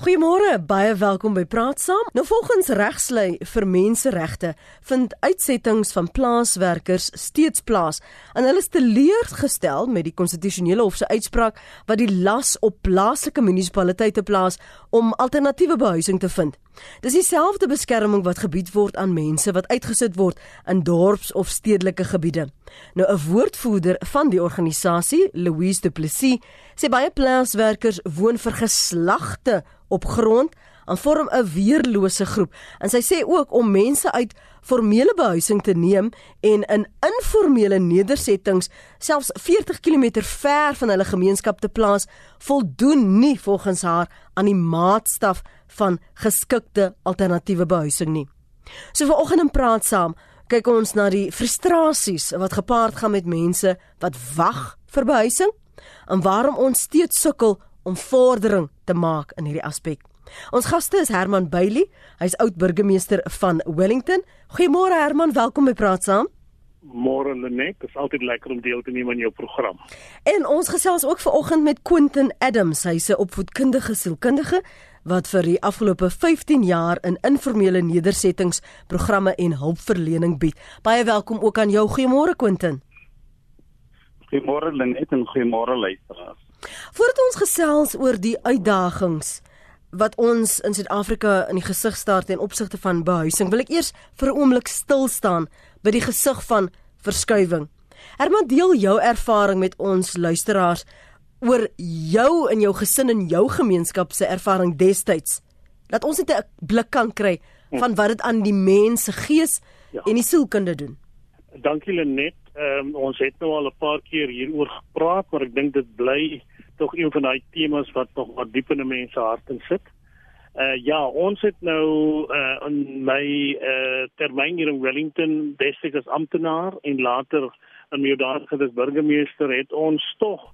Goeiemôre, baie welkom by Praat Saam. Nou volgens regslei vir menseregte vind uitsettings van plaaswerkers steeds plaas en hulle is teleurgestel met die konstitusionele hof se uitspraak wat die las op plaaslike munisipaliteite plaas om alternatiewe behuising te vind. Dis dieselfde beskerming wat gebied word aan mense wat uitgesit word in dorps of stedelike gebiede. Nou 'n woordvoerder van die organisasie, Louise Du Plessis, sê baie plaaswerkers woon vir geslagte op grond en vorm 'n weerlose groep. En sy sê ook om mense uit formele behuising te neem en in informele nedersettings selfs 40 km ver van hulle gemeenskap te plaas, voldoen nie volgens haar aan die maatstaf van geskikte alternatiewe behuising nie. So vanoggend in praat saam kyk ons na die frustrasies wat gepaard gaan met mense wat wag vir behuising en waarom ons steeds sukkel om vordering te maak in hierdie aspek. Ons gaste is Herman Bailey, hy's oud burgemeester van Wellington. Goeiemôre Herman, welkom by Praat Saam. Môre Lenet, dit is altyd lekker om deel te neem aan jou program. En ons gesels ook vanoggend met Quentin Adams, hy's 'n opvoedkundige sielkundige wat vir die afgelope 15 jaar in informele nedersettings programme en hulpverlening bied. Baie welkom ook aan jou. Goeiemôre Quentin. Goeiemôre Lenet en goeiemôre luisteraars. Voordat ons gesels oor die uitdagings wat ons in Suid-Afrika in die gesig staar ten opsigte van behuising, wil ek eers vir 'n oomblik stil staan by die gesig van verskuiwing. Herman, deel jou ervaring met ons luisteraars oor jou en jou gesin en jou gemeenskap se ervaring destyds. Laat ons net 'n blik kan kry van wat dit aan die mens se gees ja. en die sielkunde doen. Dankie Lenet. Ehm um, ons het nou al 'n paar keer hieroor gepraat, maar ek dink dit bly tog een van daai temas wat nog wat diep in mense harte sit. Uh ja, ons het nou uh in my uh termyn hier in Wellington destyds as amptenaar en later in daardie as burgemeester het ons tog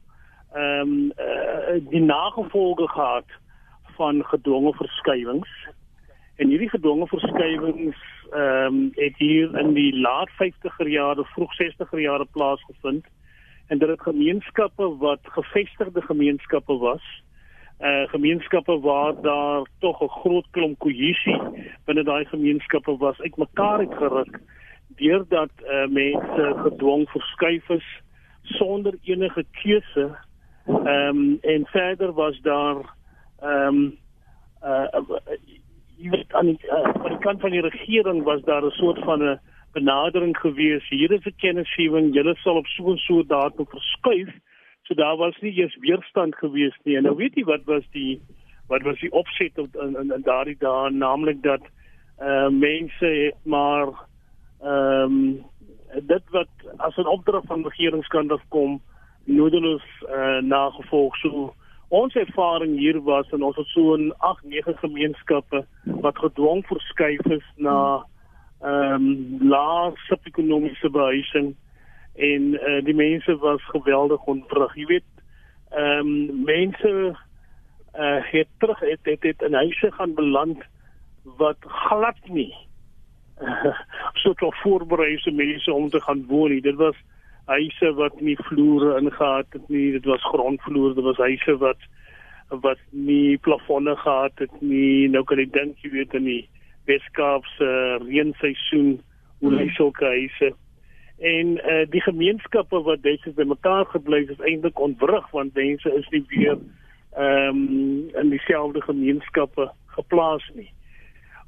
ehm um, uh die nagevolge gehad van gedwonge verskuiwings. En hierdie gedwonge verskuiwings ehm um, het hier in die laat 50er jare, vroeg 60er jare plaasgevind en dit het gemeenskappe wat gevestigde gemeenskappe was uh gemeenskappe waar daar tog 'n groot klomp kohesie binne daai gemeenskappe was uitmekaar het geruk deurdat uh mense gedwong verskuif is sonder enige keuse ehm um, en verder was daar ehm um, uh jy weet aan die, uh, aan die kant van die regering was daar 'n soort van 'n benadering gewees. Hier is 'n kennisgewing, julle sal op so 'n so datum verskuif. So daar was nie eers weerstand gewees nie. En nou weet jy wat was die wat was die opset op in in, in daardie dae, naamlik dat uh mense maar ehm um, dit wat as 'n opdrag van regeringskant af kom, nodeloos uh nagevolg so Ons ervaring hier was en ons het so 'n 8 9 gemeenskappe wat gedwong verskuif is na hmm ehm um, lae sosio-ekonomiese behuising en uh, die mense was geweldig onvrug. Jy weet, ehm um, mense uh, het terug het, het, het in huise gaan beland wat glad nie uh, so tot voorbereide mense om te gaan woon nie. Dit was huise wat nie vloere ingehaat het nie, dit was grondvloer, dit was huise wat wat nie plafonne gehad het nie. Nou kan ek dink jy weet in die Weskaapse reenseisoen hoe lê sulke huise en uh, die gemeenskappe wat is bymekaar gebly is eintlik ontwrig want mense is nie weer ehm um, in dieselfde gemeenskappe geplaas nie.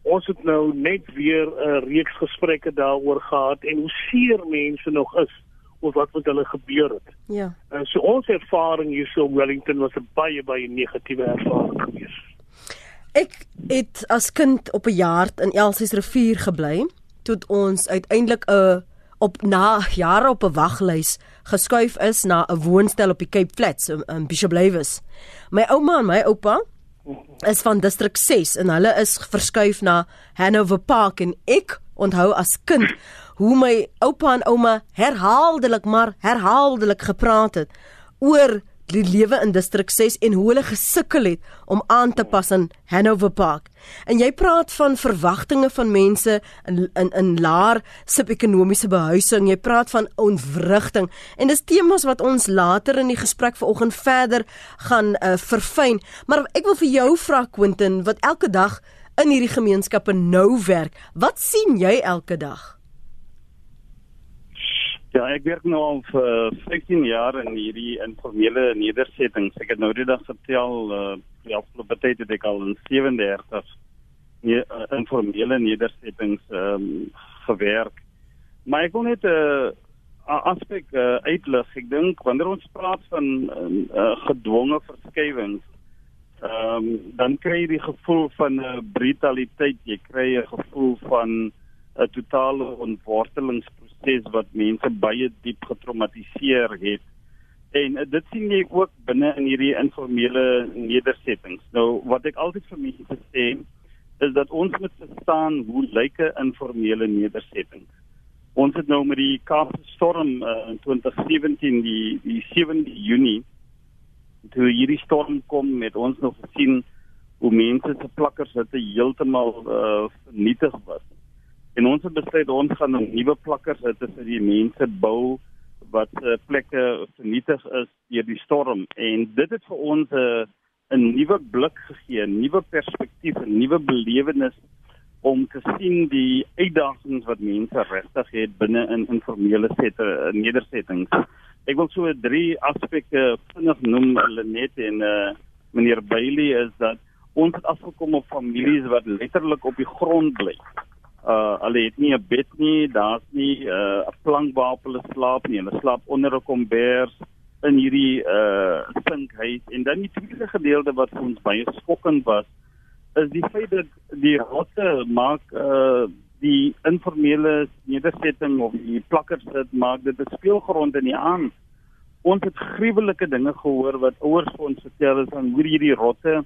Ons het nou net weer 'n uh, reeks gesprekke daaroor gehad en hoe seer mense nog is oor wat met hulle gebeur het. Ja. Uh, so ons ervaring hier so Wellington was 'n baie baie negatiewe ervaring geweest. Ek het as kind op 'n jaar in Elsies rivier gebly tot ons uiteindelik 'n op na jare op 'n waglys geskuif is na 'n woonstel op die Cape Flats in, in Bishop Lewis. My ouma en my oupa is van distrik 6 en hulle is verskuif na Hanover Park en ek onthou as kind hoe my oupa en ouma herhaaldelik maar herhaaldelik gepraat het oor die lewe in distrik 6 en hoe hulle gesukkel het om aan te pas aan Hanover Park. En jy praat van verwagtinge van mense in in in laer sub-ekonomiese behuising. Jy praat van ontwrigting en dis temas wat ons later in die gesprek vanoggend verder gaan uh, verfyn. Maar ek wil vir jou vra Quentin wat elke dag in hierdie gemeenskappe nou werk. Wat sien jy elke dag? Ja, ek werk nou al vir 15 jaar in hierdie informele nedersettings. Ek het nou die dag vertel uh die afgelope tyd het ek al in 37 nie, uh, informele nedersettings ehm um, gewerk. Maar ek wil net 'n uh, aspek uh, uitlig. Ek dink wanneer ons praat van uh, gedwonge verskywings, ehm um, dan kry jy die gevoel van 'n uh, brutaliteit. Jy kry 'n gevoel van 'n totale ontwortelingsproses proses wat mense baie diep getraumatiseer het. En uh, dit sien jy ook binne in hierdie informele nedersettings. Nou wat ek altyd vir mense sê is dat ons moet verstaan hoe lyk 'n informele nedersetting. Ons het nou met die Kaapse storm uh, in 2017 die die 7de Junie toe hierdie storm kom met ons nog gesien hoe mense se plakkers het heeltemal uh, vernietig was. En ons het besluit ons gaan 'n nou nuwe plakkers hê vir die mense bou wat uh, plekke vernietig is deur die storm en dit het vir ons 'n uh, 'n nuwe blik gegee, 'n nuwe perspektief, 'n nuwe belewenis om te sien die uitdagings wat mense regtig het binne in informele sette uh, nedersettings. Ek wil so drie aspekte vinnig noem Lenet en uh, meneer Bailey is dat ons afgekom op families wat letterlik op die grond bly uh hulle het nie 'n bed nie, daar's nie 'n uh, plank waarop hulle slaap nie. Hulle slaap onder 'n kombers in hierdie uh sinkhuis en dan die tweede gedeelte wat vir ons baie skokkend was is die feit dat die rotte maak uh die informele nedersetting of die plakkers dit maak dit 'n speelgrond in die aan. Ons het gruwelike dinge gehoor wat ouers vir ons vertel is van hoe hierdie rotte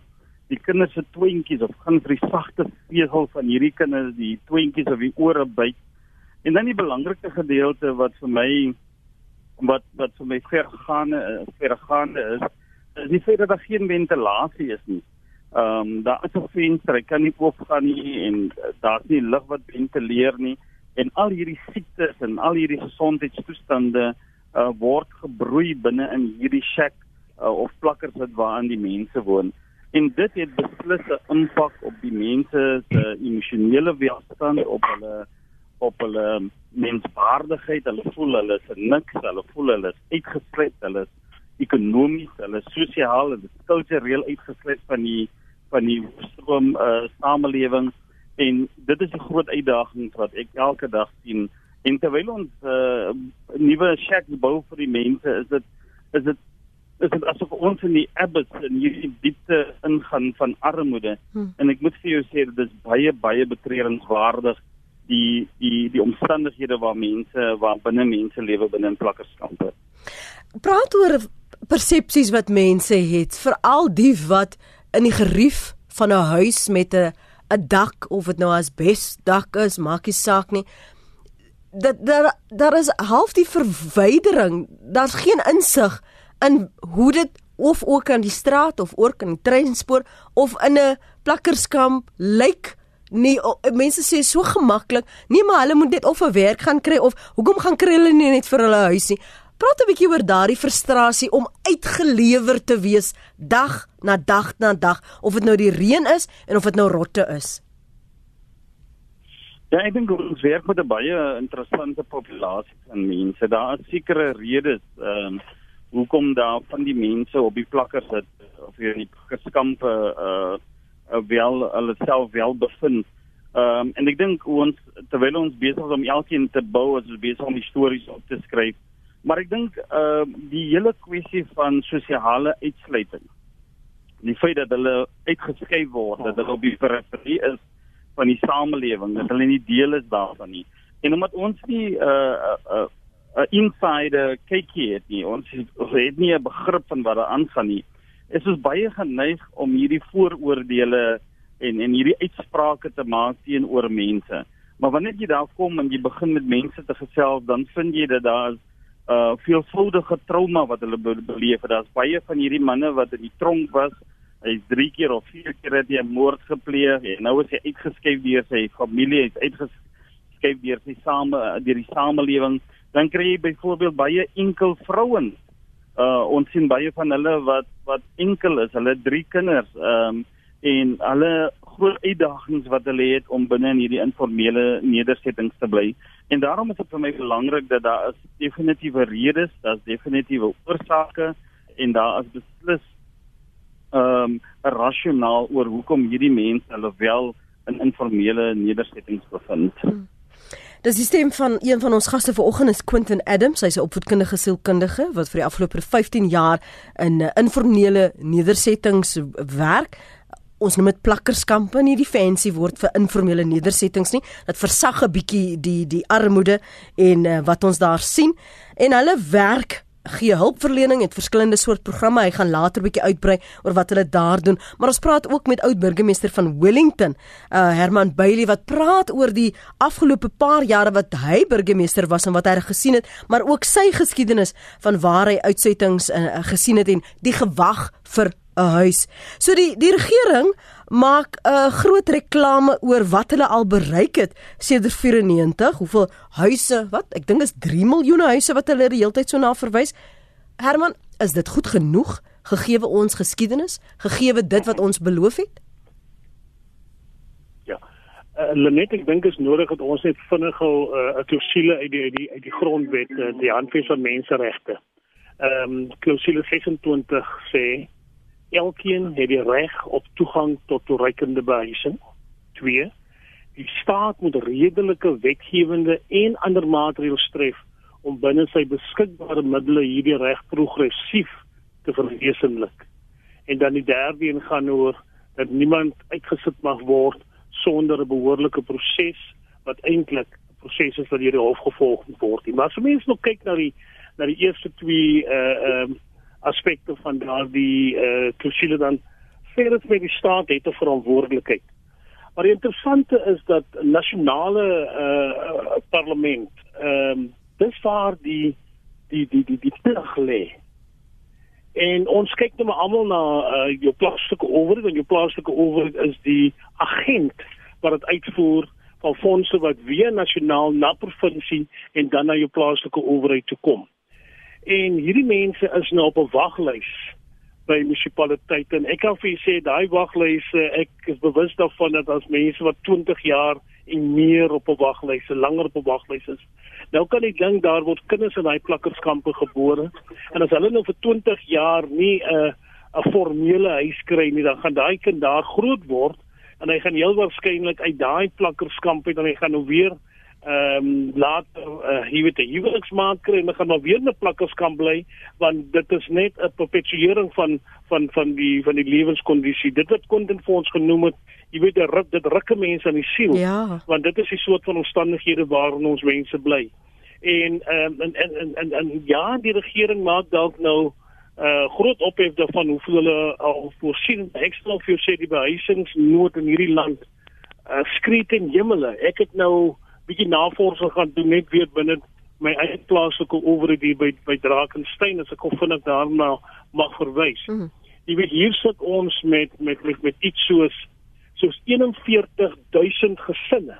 die kinders se tweentjies of gaan vir die sagte vesel van hierdie kinders die tweentjies of die ore byt. En dan die belangrike gedeelte wat vir my wat wat vir my vergaande vergaande is, is die feit dat daar geen ventilasie is nie. Ehm um, daar is 'n venster, ek kan nie oopgaan nie en daar's nie lug wat ventileer nie en al hierdie siektes en al hierdie gesondheidstoestande uh, word gebroei binne in hierdie shack uh, of plakkers wat waarin die mense woon en dit het beslis 'n impak op die mense se emosionele welstand op hulle op hulle menswaardigheid. Hulle voel hulle is niks hulle voel hulle is uitgesluit hulle is ekonomies hulle is sosiaal is kultureel uitgesluit van die van die stroom uh, samelewing. En dit is 'n groot uitdaging wat ek elke dag sien. En terwyl ons uh, nuwe shacks bou vir die mense is dit is dit is dit asof ons in die abyss in hierdie diepte ingaan van armoede hmm. en ek moet vir jou sê dit is baie baie betreuringswaardig die die die omstandighede waar mense waar binne mense lewe binne in plakkerskampe. Praat oor persepsies wat mense het, veral die wat in die gerief van 'n huis met 'n 'n dak of dit nou as bes dak is, maak nie saak nie. Dat daar daar is half die verwydering, daar's geen insig in hoe dit of ook aan die straat of ook in die treinspoor of in 'n plakkerskamp lyk nie mense sê so gemaklik nee maar hulle moet net of 'n werk gaan kry of hoekom gaan kry hulle nie net vir hulle huisie praat 'n bietjie oor daardie frustrasie om uitgelewer te wees dag na dag na dag of dit nou die reën is en of dit nou rotte is Ja, ek dink ons werk met 'n baie interessante populasie van mense. Daar is sekere redes ehm um, hoekom daar van die mense op die plakkers sit of hier in die plakkerskampe uh, uh wel hulle self wel bevind. Ehm um, en ek dink ons terwyl ons besig is om elkeen te bou, as ons besig om stories op te skryf. Maar ek dink ehm uh, die hele kwessie van sosiale uitsluiting. Die feit dat hulle uitgeskuif word, dat hulle op die periferie is van die samelewing, dat hulle nie deel is daarvan nie. En omdat ons nie uh uh 'n insider kykie het nie. Ons het, het nie 'n begrip van wat daar aangaan nie. Is ons baie geneig om hierdie vooroordeele en en hierdie uitsprake te maak teenoor mense. Maar wanneer jy daar kom en jy begin met mense te gesels, dan vind jy dat daar uh veelvuldige trauma wat hulle be beleef. Daar's baie van hierdie manne wat in die tronk was. Hy's 3 keer of 4 keer het hy 'n moord gepleeg en nou is hy uitgeskuif deur sy familie, hy's uitgeskuif deur sy same deur die samelewing. Dan kry jy byvoorbeeld baie enkel vrouens. Uh ons sien baie van hulle wat wat enkel is. Hulle 3 kinders. Ehm um, en hulle groot uitdagings wat hulle het om binne in hierdie informele nedersettings te bly. En daarom is dit vir my belangrik dat daar is definitiewe redes, daar's definitiewe oorsake en daar is beslis ehm um, rasionaal oor hoekom hierdie mense hulle wel in informele nedersettings bevind. Hmm. Dis die stem van een van ons gaste vanoggend is Quentin Adams. Hy's 'n opvoedkundige sielkundige wat vir die afgelope 15 jaar in informele nedersettings werk. Ons noem dit plakkerskampe. Nie die fancy woord vir informele nedersettings nie. Dat versag 'n bietjie die die armoede en uh, wat ons daar sien. En hulle werk gee hulpverlening het verskillende soort programme. Hy gaan later bietjie uitbrei oor wat hulle daar doen. Maar ons praat ook met oud burgemeester van Wellington uh, Herman Bailey wat praat oor die afgelope paar jare wat hy burgemeester was en wat hy gesien het maar ook sy geskiedenis van waar hy uitsettings uh, gesien het en die gewag vir 'n huis. So die die regering maak 'n uh, groot reklame oor wat hulle al bereik het sedert 94, hoeveel huise, wat? Ek dink is 3 miljoen huise wat hulle die hele tyd so na verwys. Herman, is dit goed genoeg gegee ons geskiedenis, gegee dit wat ons beloof het? Ja. Uh, Lenet, ek dink is nodig dat ons net vinnig uh, 'n uh, klousule uit die uit die uit die grondwet, uh, die handves van menseregte. Ehm um, klousule 26 sê Elkeen het die reg op toegang tot toereikende behuising. 2. Die staat moet redelike wetgewende en ander maatreëls tref om binne sy beskikbare middele hierdie reg progressief te verwesenlik. En dan die derde een gaan oor dat niemand uitgesit mag word sonder 'n behoorlike proses wat eintlik 'n proses is wat deur die hof gevolg word. Maar as mense nou kyk na die na die eerste twee uh ehm uh, aspekte van daardie eh uh, klousule dan dit vir die staat het 'n verantwoordelikheid. Maar die interessante is dat nasionale eh uh, parlement ehm um, dis waar die die die die die plig lê. En ons kyk net maar almal na uh, jou plaaslike owerheid en jou plaaslike owerheid is die agent wat dit uitvoer van fondse wat weer nasionaal na provinsie en dan na jou plaaslike owerheid toe kom. En hierdie mense is nou op 'n waglys by munisipaliteite en ek kan vir julle sê daai waglys ek is bewus daarvan dat as mense wat 20 jaar en meer op 'n waglys, langer op 'n waglys is. Nou kan ek dink daar word kinders in daai plakkerskampe gebore en as hulle nou vir 20 jaar nie 'n uh, 'n formele huis kry nie, dan gaan daai kind daar groot word en hy gaan heel waarskynlik uit daai plakkerskamp uit en hy gaan nou weer ehm um, later uh, jy weet die huweliksmaat kry en dan gaan maar weer 'n plakkers kan bly want dit is net 'n perpetuering van van van die van die lewenskondisie. Dit wat konten vir ons genoem het jy weet dit ruk dit rukke mense aan die siel ja. want dit is die soort van omstandighede waarin ons mense bly. En ehm um, en, en en en en ja die regering maak dalk nou uh groot ophef daarvan hoeveel hulle al voorsien. Ek stel vir jou sê die behuisingsnood in hierdie land uh skree ten hemele ek het nou bietjie navorsing gaan doen net weer binne my eie plaaslike owerheid hier by by Drakensberg as ek hoef net daarna mag verwys. Mm -hmm. Jy weet hier sit ons met met met met iets soos soos 41000 gesinne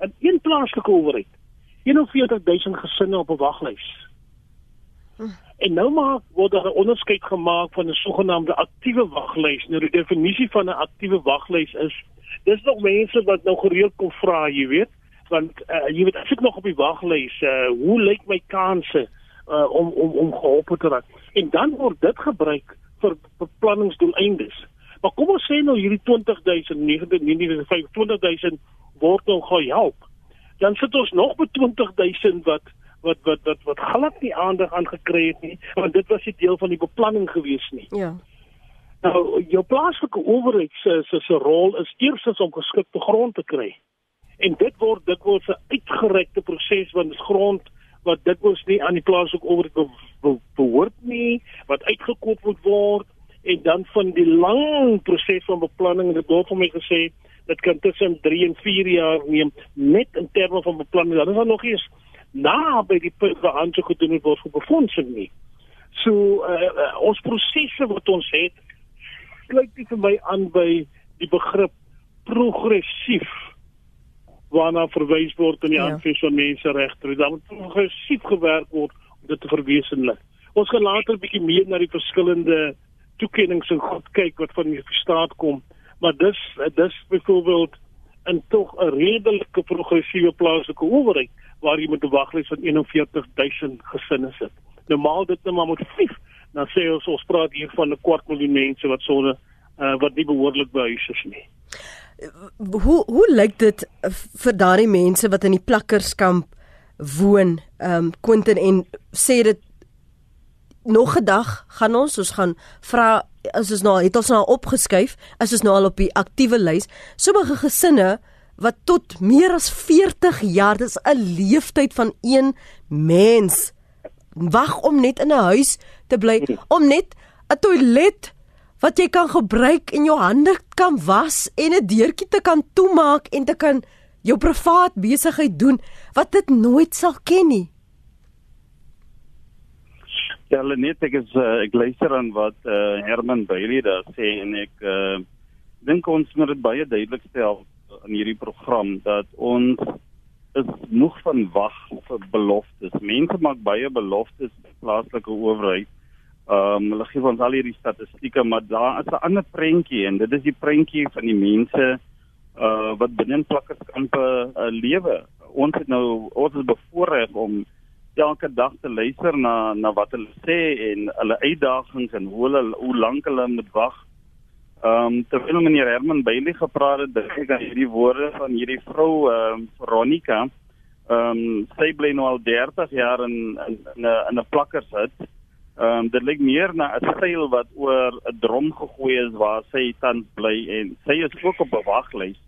in een plaaslike owerheid. 41000 gesinne op 'n waglys. Mm. En nou maar word daar 'n onderskeid gemaak van 'n sogenaamde aktiewe waglys. Nou die definisie van 'n aktiewe waglys is dis nog mense wat nou gereeld kom vra, jy weet want uh, jy weet as ek nog op die waglys uh, hoe lyk my kanse uh, om om om gehelp te raak? En dan word dit gebruik vir beplanningsdoeleindes. Maar kom ons sê nou hierdie 20000 25000 word nou gehelp dan sit ons nog met 20000 wat wat wat wat wat glad nie aandag aangekry het nie want dit was nie deel van die beplanning gewees nie. Ja. Nou jou plaaslike owerheid se se rol is eers om geskikte grond te kry en dit word word 'n uitgerekte proses want dit grond wat mos nie aan die plaaslike owerheid be, be, behoort nie wat uitgekoop moet word en dan van die lang proses van beplanning en dit word vir my gesê dit kan tussen 3 en 4 jaar neem net in terme van beplanning dan is daar nog eens na by die punt waar aansoek gedoen word vir befondsing nie. So uh, uh, ons prosesse wat ons het sluit nie vir my aan by die begrip progressief waarna verwys word in die ja. aanwys van menseregte. Daar moet progressief gewerk word om dit te verwesenlik. Ons gaan later 'n bietjie meer na die verskillende toekennings en goed kyk wat van die staat kom, maar dis dis byvoorbeeld en tog 'n redelike progressiewe plaaslike owerheid waar jy met 'n waglys van 41000 gesinne sit. Normaal dit net maar met 5, dan sê ons ons praat hier van 'n kwart miljoen mense wat sonder uh, wat nie behoorlik behuis is nie. Hoe hoe lyk dit vir daardie mense wat in die plakkerskamp woon? Ehm um, Quentin en sê dit nog 'n dag gaan ons ons gaan vra as ons nou het ons nou opgeskuif as ons nou al op die aktiewe lys sommige gesinne wat tot meer as 40 jaar dis 'n leeftyd van een mens wag om net in 'n huis te bly om net 'n toilet wat jy kan gebruik en jou hande kan was en 'n deurtjie te kan toemaak en te kan jou privaat besigheid doen wat dit nooit sal ken nie Ja, net ek is uh, ek luister aan wat uh, Herman Bailey daar sê en ek uh, dink ons moet dit baie duidelik stel in hierdie program dat ons is moeg van wag vir beloftes. Mense maak baie beloftes by plaaslike owerheid. Ehm um, hulle gee ons al hierdie statistieke, maar daar is 'n ander prentjie en dit is die prentjie van die mense uh wat binne plakkerskampe uh, lewe. Ons het nou ons is bevoorreg om elke dag te luister na na wat hulle sê en hulle uitdagings en hoe hulle hoe lank hulle moet wag. Ehm um, terwyl meneer Herman Bailey gepraat het, dink ek aan hierdie woorde van hierdie vrou ehm um, Veronica. Ehm um, sy bly nou al 30 jaar in in 'n in 'n plakkershut. Ehm um, dit lyk meer na 'n styl wat oor 'n drom gegooi is waar sy tans bly en sy is ook op 'n waglys.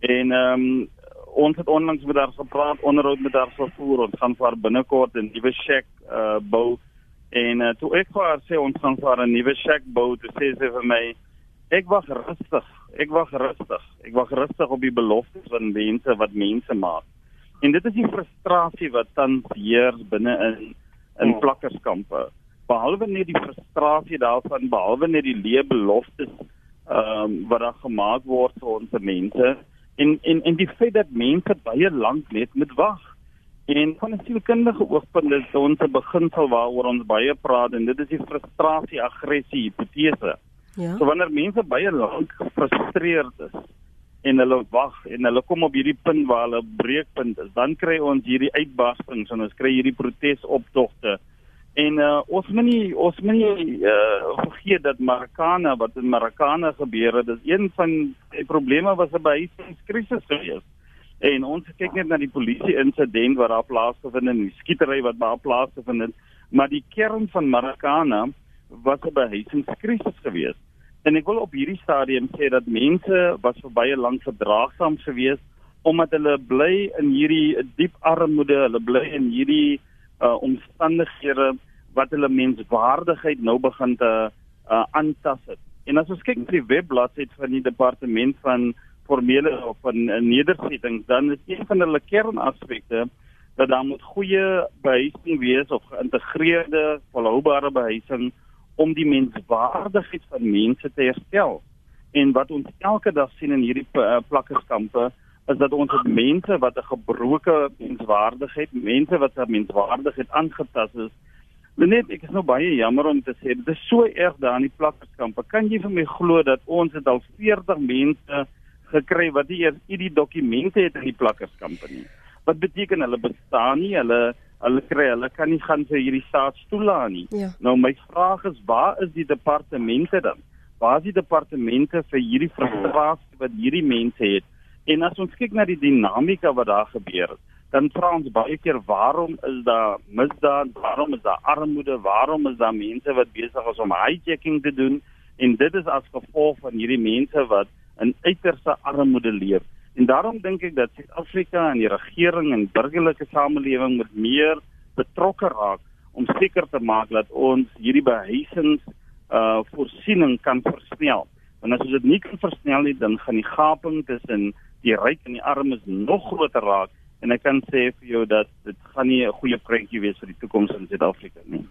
En ehm um, ons het onlangs met haar gepraat, onderhoud met haar gevoer. Ons gaan vir binnekort 'n nuwe shack uh bou. En uh, toe ek vir haar sê ons gaan vir 'n nuwe shack bou, toe sê sy vir my, ek wag rustig. Ek wag rustig. Ek wag rustig op die beloftes van mense wat mense maak. En dit is die frustrasie wat tans heers binne in in oh. plakkerskampe. Behalwe net die frustrasie daarvan, behalwe net die leë beloftes ehm um, wat daar gemaak word vir ons mense en en en die feit dat mense baie lank net moet wag. En van 'n sielkundige oogpunt is ons 'n beginsel waaroor ons baie praat en dit is die frustrasie aggressie hipotese. Ja. So wanneer mense baie lank gefrustreerd is en hulle wag en hulle kom op hierdie punt waar hulle breekpunt is, dan kry ons hierdie uitbarstings en ons kry hierdie protesoptogte En uh, ons moet nie ons moet nie uh, vergeet dat Marokana wat in Marokana gebeur het, dis een van die probleme was 'n behuisingskrisis gewees. En ons kyk net na die polisie insident wat daar plaasgevind het die skietery wat daar plaasgevind het, maar die kern van Marokana was 'n behuisingskrisis gewees. En ek wil op hierdie stadium sê dat mense was vir baie lank verdraagsaam gewees omdat hulle bly in hierdie diep armoede, hulle bly in hierdie uh omstandighede wat hulle menswaardigheid nou begin te uh, aantas het. En as ons kyk na die webbladsy van die departement van formele of van uh, nedersettings, dan is een van hulle kernaspekte dat daar moet goeie behuising wees of geïntegreerde volhoubare behuising om die menswaardigheid van mense te herstel. En wat ons elke dag sien in hierdie uh, plakkerskampe is dat ons mense wat 'n gebroke menswaardigheid, mense wat se menswaardigheid aangetast is, Net ek is nou baie jammer om te sê dit is so erg daar in die plakkerskampe. Kan jy vir my glo dat ons het al 40 mense gekry wat nie eers die dokumente het in die plakkerskampe nie. Wat beteken hulle bestaan nie? Hulle hulle kry hulle kan nie gaan vir hierdie staat toelaat nie. Ja. Nou my vraag is waar is die departemente dan? Waar is die departemente vir hierdie frustrasie wat hierdie mense het? En as ons kyk na die dinamika wat daar gebeur het, dan vra ons baie keer waarom is daar misdaad, waarom is daar armoede, waarom is daar mense wat besig is om hijacking te doen en dit is as gevolg van hierdie mense wat in uiterste armoede leef. En daarom dink ek dat Suid-Afrika en die regering en burgerlike samelewing moet meer betrokke raak om seker te maak dat ons hierdie behuisings uh voorsiening kan versnel. Want as ons dit nie kan versnel nie, dan gaan die gaping tussen die ryk en die armes nog groter raak en ek kan sê vir jou dat dit gaan nie 'n goeie prentjie wees vir die toekoms in Suid-Afrika nie.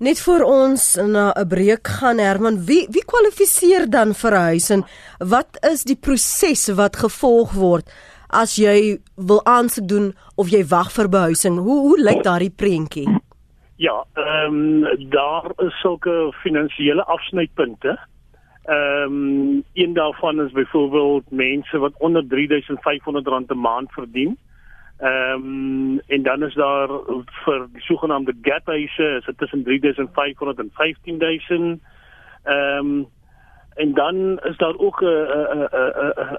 Net vir ons na 'n breek gaan Herman, wie wie kwalifiseer dan vir 'n huis en wat is die proses wat gevolg word as jy wil aansoek doen of jy wag vir behuising? Hoe hoe lyk daardie prentjie? Ja, ehm um, daar is sulke finansiële afsnypunte. Ehm um, een daarvan is byvoorbeeld mense wat onder 3500 rand 'n maand verdien. Ehm um, en dan is daar vir die sogenaamde gap huise, is dit tussen 3500 en 15000. Ehm um, en dan is daar ook 'n 'n 'n 'n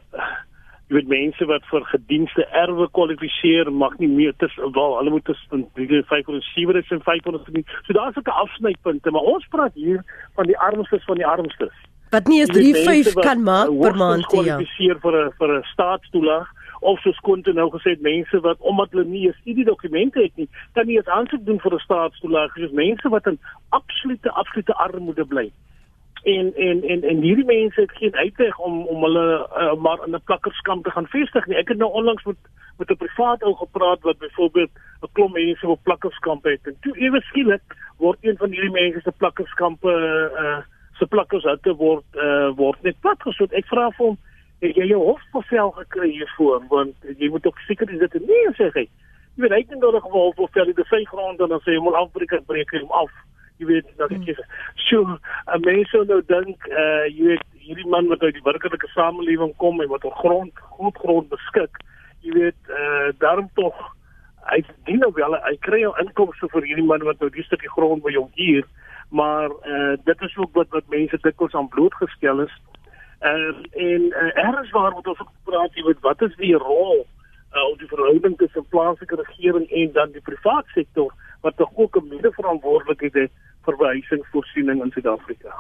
jy weet mense wat vir gedienste erwe kwalifiseer mag nie meer tis wel hulle moet tussen 507 en 500 verdien. So daar's ook 'n afsnypunte, maar ons praat hier van die armstes van die armstes. Wat nie eens 35 kan maak per maand ja. Kwalifiseer vir 'n vir 'n staatstoelaag of soos Konto nou gesê het mense wat omdat hulle nie 'n studiedokumente het nie, kan nie eens aansoek doen vir 'n staatstoelaag. Dis mense wat in absolute absolute armoede bly en en en en hierdie mense het geen uitweg om om hulle uh, maar in 'n plakkerskamp te gaan vestig nie. Ek het nou onlangs met met 'n privaat ou gepraat wat byvoorbeeld 'n klomp mense op plakkerskamp het. En toe ewe skielik word een van hierdie mense se plakkerskampe uh se plakkershutte word uh word net platgesoet. Ek vra vir hom, het jy jou hofbevel gekry hiervoor want jy moet ook seker is dit nie sê hy. Jy weet hy het nou nog 'n hofbevel, is sy grond en dan sê hy moet afbreek, breek hom af jy weet dat ek sê so 'n mens sou nou dink uh jy weet hierdie man wat uit die burgerlike samelewing kom en wat op grond goed grond beskik jy weet uh daarom tog hy dien nou wel hy kry jou inkomste vir hierdie man wat nou die stukkie grond by hom hier maar uh dit is ook wat wat mense dikwels aan blootgestel is uh, en uh, ergens waar moet ons ook praat jy weet wat is die rol uh, of die verhouding tussen plaaslike regering en dan die private sektor wat tog ook 'n medeverantwoordelikheid het vir behuisingsvoorsiening in Suid-Afrika.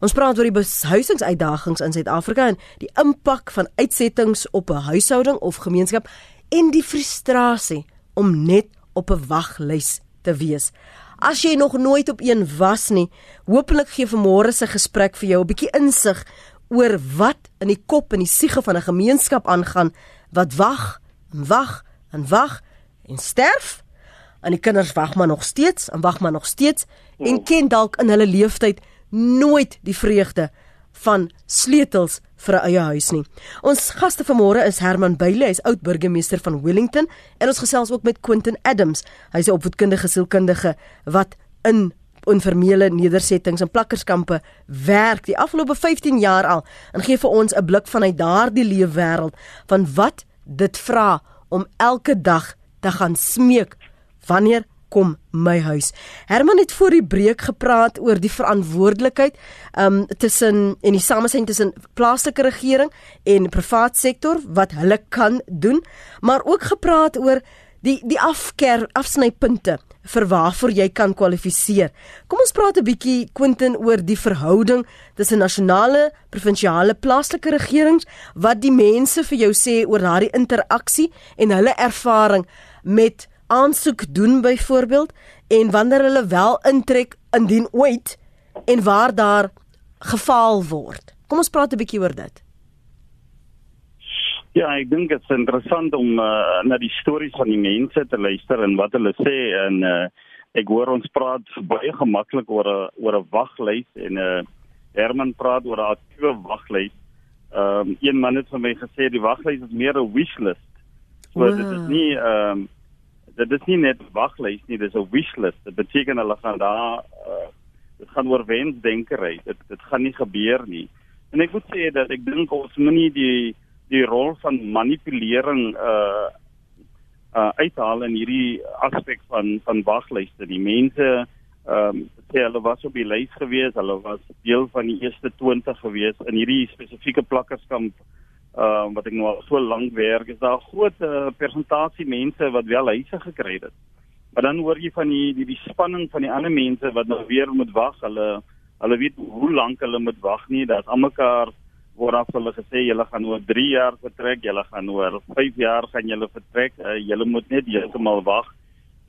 Ons praat oor die behuisingsuitdagings in Suid-Afrika en die impak van uitsettings op 'n huishouding of gemeenskap en die frustrasie om net op 'n waglys te wees. As jy nog nooit op een was nie, hopelik gee vanmôre se gesprek vir jou 'n bietjie insig oor wat in die kop en die siege van 'n gemeenskap aangaan wat wag en wag en wag en sterf en die kinders wag maar nog steeds en wag maar nog steeds en ken dalk in hulle lewenstyd nooit die vreugde van sleutels vir 'n eie huis nie. Ons gaste vanmôre is Herman Bailey, hy's oud burgemeester van Wellington en ons gesels ook met Quentin Adams. Hy's 'n opvoedkundige sielkundige wat in informele nedersettings en plakkerskampe werk die afgelope 15 jaar al en gee vir ons 'n blik vanuit daardie leefwêreld van wat dit vra om elke dag te gaan smeek wanneer kom my huis. Herman het voor die breek gepraat oor die verantwoordelikheid um tussen en die samesyn tussen plaaslike regering en privaat sektor wat hulle kan doen, maar ook gepraat oor die die afker afsnypunte vir waarvoor jy kan kwalifiseer. Kom ons praat 'n bietjie Quentin oor die verhouding tussen nasionale, provinsiale, plaaslike regerings wat die mense vir jou sê oor daardie interaksie en hulle ervaring met aansoek doen byvoorbeeld en wanneer hulle wel intrek indien ooit en waar daar gefaal word. Kom ons praat 'n bietjie oor dit. Ja, ek dink dit is interessant om uh, na die stories van die mense te luister en wat hulle sê en uh, ek hoor ons praat baie gemaklik oor 'n oor 'n waglys en uh, Herman praat oor 'n aktiewe waglys. Ehm um, een man het vir my gesê die waglys is meer 'n wishlist. So wow. dit is nie ehm um, dit is nie net waglys nie, dis 'n wishlist. Dit beteken hulle gaan daar uh, dit gaan oor wensdenkery. Dit dit gaan nie gebeur nie. En ek moet sê dat ek dink ons moet nie die die rol van manipulering uh uh uithaal in hierdie aspek van van waglyste. Die mense ehm um, sê hulle was op die lys gewees, hulle was deel van die eerste 20 gewees in hierdie spesifieke plakkerskamp uh wat ek nou al so lank werk, is daar 'n groot uh, persentasie mense wat wel huise gekry het. Maar dan hoor jy van die die die spanning van die ander mense wat nou weer moet wag. Hulle hulle weet hoe lank hulle moet wag nie. Daar's almekaar word af hulle gesê julle gaan oor 3 jaar vertrek, julle gaan oor 5 jaar gaan julle vertrek. Uh, julle moet net heeltemal wag.